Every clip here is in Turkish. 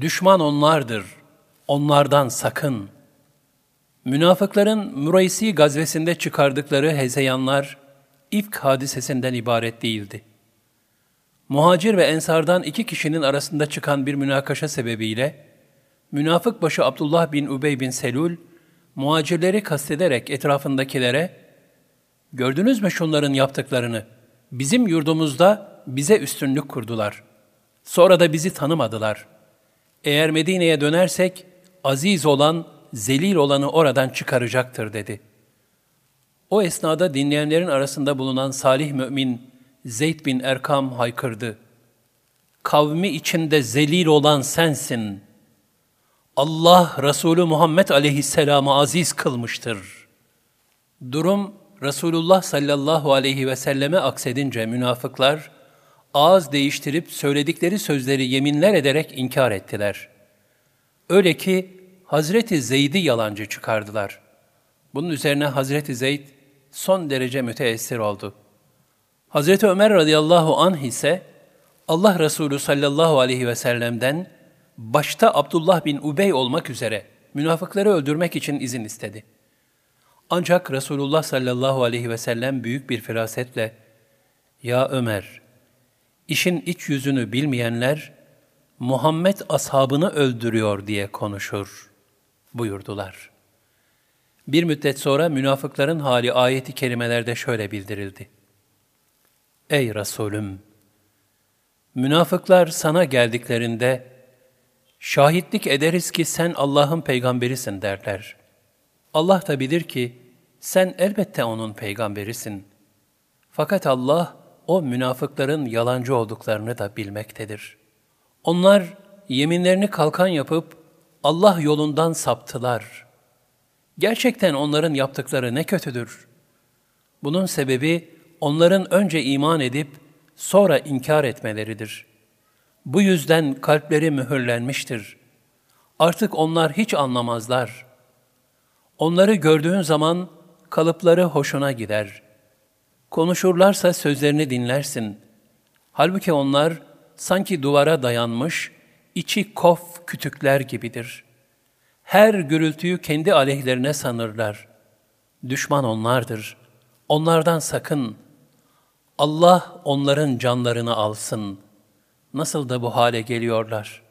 Düşman onlardır, onlardan sakın. Münafıkların Muraysi gazvesinde çıkardıkları hezeyanlar, ifk hadisesinden ibaret değildi. Muhacir ve ensardan iki kişinin arasında çıkan bir münakaşa sebebiyle, münafık başı Abdullah bin Ubey bin Selul, muhacirleri kastederek etrafındakilere, gördünüz mü şunların yaptıklarını, bizim yurdumuzda bize üstünlük kurdular. Sonra da bizi tanımadılar. Eğer Medine'ye dönersek, aziz olan, zelil olanı oradan çıkaracaktır dedi. O esnada dinleyenlerin arasında bulunan salih mümin Zeyd bin Erkam haykırdı. Kavmi içinde zelil olan sensin. Allah Resulü Muhammed aleyhisselamı aziz kılmıştır. Durum Resulullah sallallahu aleyhi ve selleme aksedince münafıklar, ağız değiştirip söyledikleri sözleri yeminler ederek inkar ettiler. Öyle ki Hazreti Zeyd'i yalancı çıkardılar. Bunun üzerine Hazreti Zeyd son derece müteessir oldu. Hazreti Ömer radıyallahu anh ise Allah Resulü sallallahu aleyhi ve sellem'den başta Abdullah bin Ubey olmak üzere münafıkları öldürmek için izin istedi. Ancak Resulullah sallallahu aleyhi ve sellem büyük bir firasetle, Ya Ömer, işin iç yüzünü bilmeyenler, Muhammed ashabını öldürüyor diye konuşur, buyurdular. Bir müddet sonra münafıkların hali ayeti kerimelerde şöyle bildirildi. Ey Resulüm! Münafıklar sana geldiklerinde, şahitlik ederiz ki sen Allah'ın peygamberisin derler. Allah da bilir ki sen elbette onun peygamberisin. Fakat Allah o münafıkların yalancı olduklarını da bilmektedir. Onlar yeminlerini kalkan yapıp Allah yolundan saptılar. Gerçekten onların yaptıkları ne kötüdür. Bunun sebebi onların önce iman edip sonra inkar etmeleridir. Bu yüzden kalpleri mühürlenmiştir. Artık onlar hiç anlamazlar. Onları gördüğün zaman kalıpları hoşuna gider. Konuşurlarsa sözlerini dinlersin. Halbuki onlar sanki duvara dayanmış, içi kof kütükler gibidir. Her gürültüyü kendi aleyhlerine sanırlar. Düşman onlardır. Onlardan sakın. Allah onların canlarını alsın. Nasıl da bu hale geliyorlar.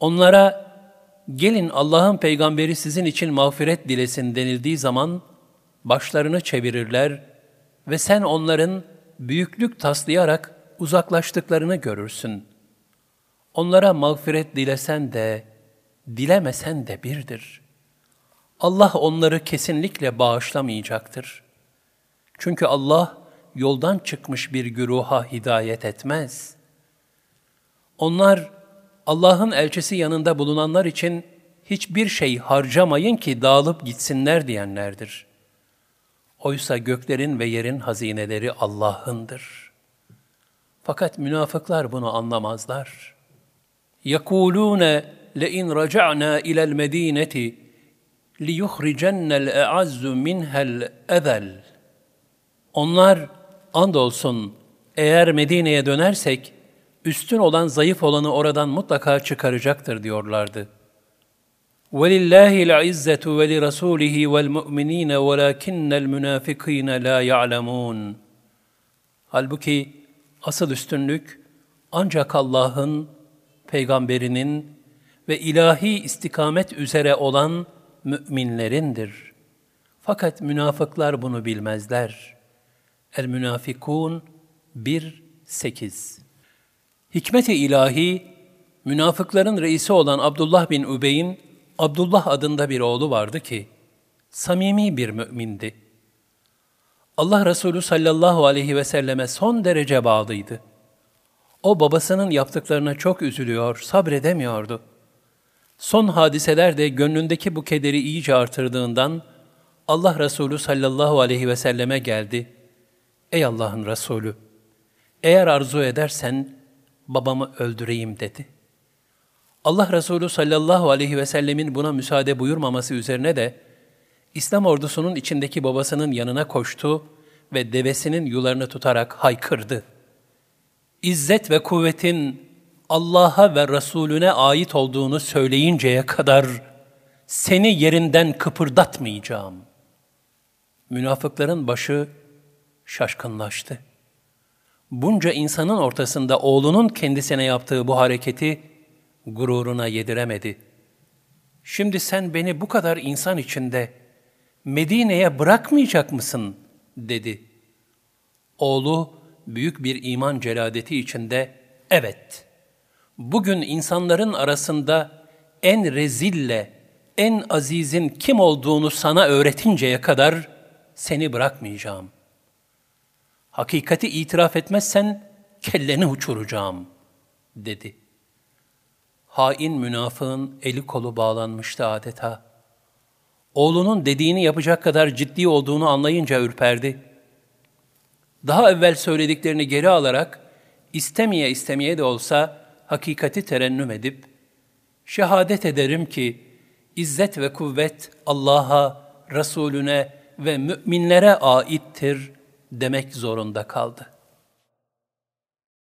Onlara gelin Allah'ın peygamberi sizin için mağfiret dilesin denildiği zaman başlarını çevirirler ve sen onların büyüklük taslayarak uzaklaştıklarını görürsün. Onlara mağfiret dilesen de, dilemesen de birdir. Allah onları kesinlikle bağışlamayacaktır. Çünkü Allah yoldan çıkmış bir güruha hidayet etmez. Onlar Allah'ın elçisi yanında bulunanlar için hiçbir şey harcamayın ki dağılıp gitsinler diyenlerdir. Oysa göklerin ve yerin hazineleri Allah'ındır. Fakat münafıklar bunu anlamazlar. يَقُولُونَ لَاِنْ رَجَعْنَا اِلَى الْمَد۪ينَةِ لِيُخْرِجَنَّ الْاَعَزُّ مِنْهَا الْاَذَلِ Onlar andolsun eğer Medine'ye dönersek üstün olan zayıf olanı oradan mutlaka çıkaracaktır diyorlardı. وَلِلَّهِ الْعِزَّةُ وَلِرَسُولِهِ وَالْمُؤْمِنِينَ وَلَكِنَّ الْمُنَافِقِينَ لَا يَعْلَمُونَ Halbuki asıl üstünlük ancak Allah'ın, peygamberinin ve ilahi istikamet üzere olan müminlerindir. Fakat münafıklar bunu bilmezler. El-Münafikun 1-8 Hikmet-i ilahi, münafıkların reisi olan Abdullah bin Übey'in Abdullah adında bir oğlu vardı ki, samimi bir mümindi. Allah Resulü sallallahu aleyhi ve selleme son derece bağlıydı. O babasının yaptıklarına çok üzülüyor, sabredemiyordu. Son hadiseler de gönlündeki bu kederi iyice artırdığından Allah Resulü sallallahu aleyhi ve selleme geldi. Ey Allah'ın Resulü! Eğer arzu edersen babamı öldüreyim dedi. Allah Resulü sallallahu aleyhi ve sellemin buna müsaade buyurmaması üzerine de İslam ordusunun içindeki babasının yanına koştu ve devesinin yularını tutarak haykırdı. İzzet ve kuvvetin Allah'a ve Resulüne ait olduğunu söyleyinceye kadar seni yerinden kıpırdatmayacağım. Münafıkların başı şaşkınlaştı. Bunca insanın ortasında oğlunun kendisine yaptığı bu hareketi gururuna yediremedi. Şimdi sen beni bu kadar insan içinde Medine'ye bırakmayacak mısın? dedi. Oğlu büyük bir iman celadeti içinde evet. Bugün insanların arasında en rezille, en azizin kim olduğunu sana öğretinceye kadar seni bırakmayacağım. Hakikati itiraf etmezsen kelleni uçuracağım, dedi. Hain münafığın eli kolu bağlanmıştı adeta. Oğlunun dediğini yapacak kadar ciddi olduğunu anlayınca ürperdi. Daha evvel söylediklerini geri alarak, istemeye istemeye de olsa hakikati terennüm edip, şehadet ederim ki, izzet ve kuvvet Allah'a, Resulüne ve müminlere aittir demek zorunda kaldı.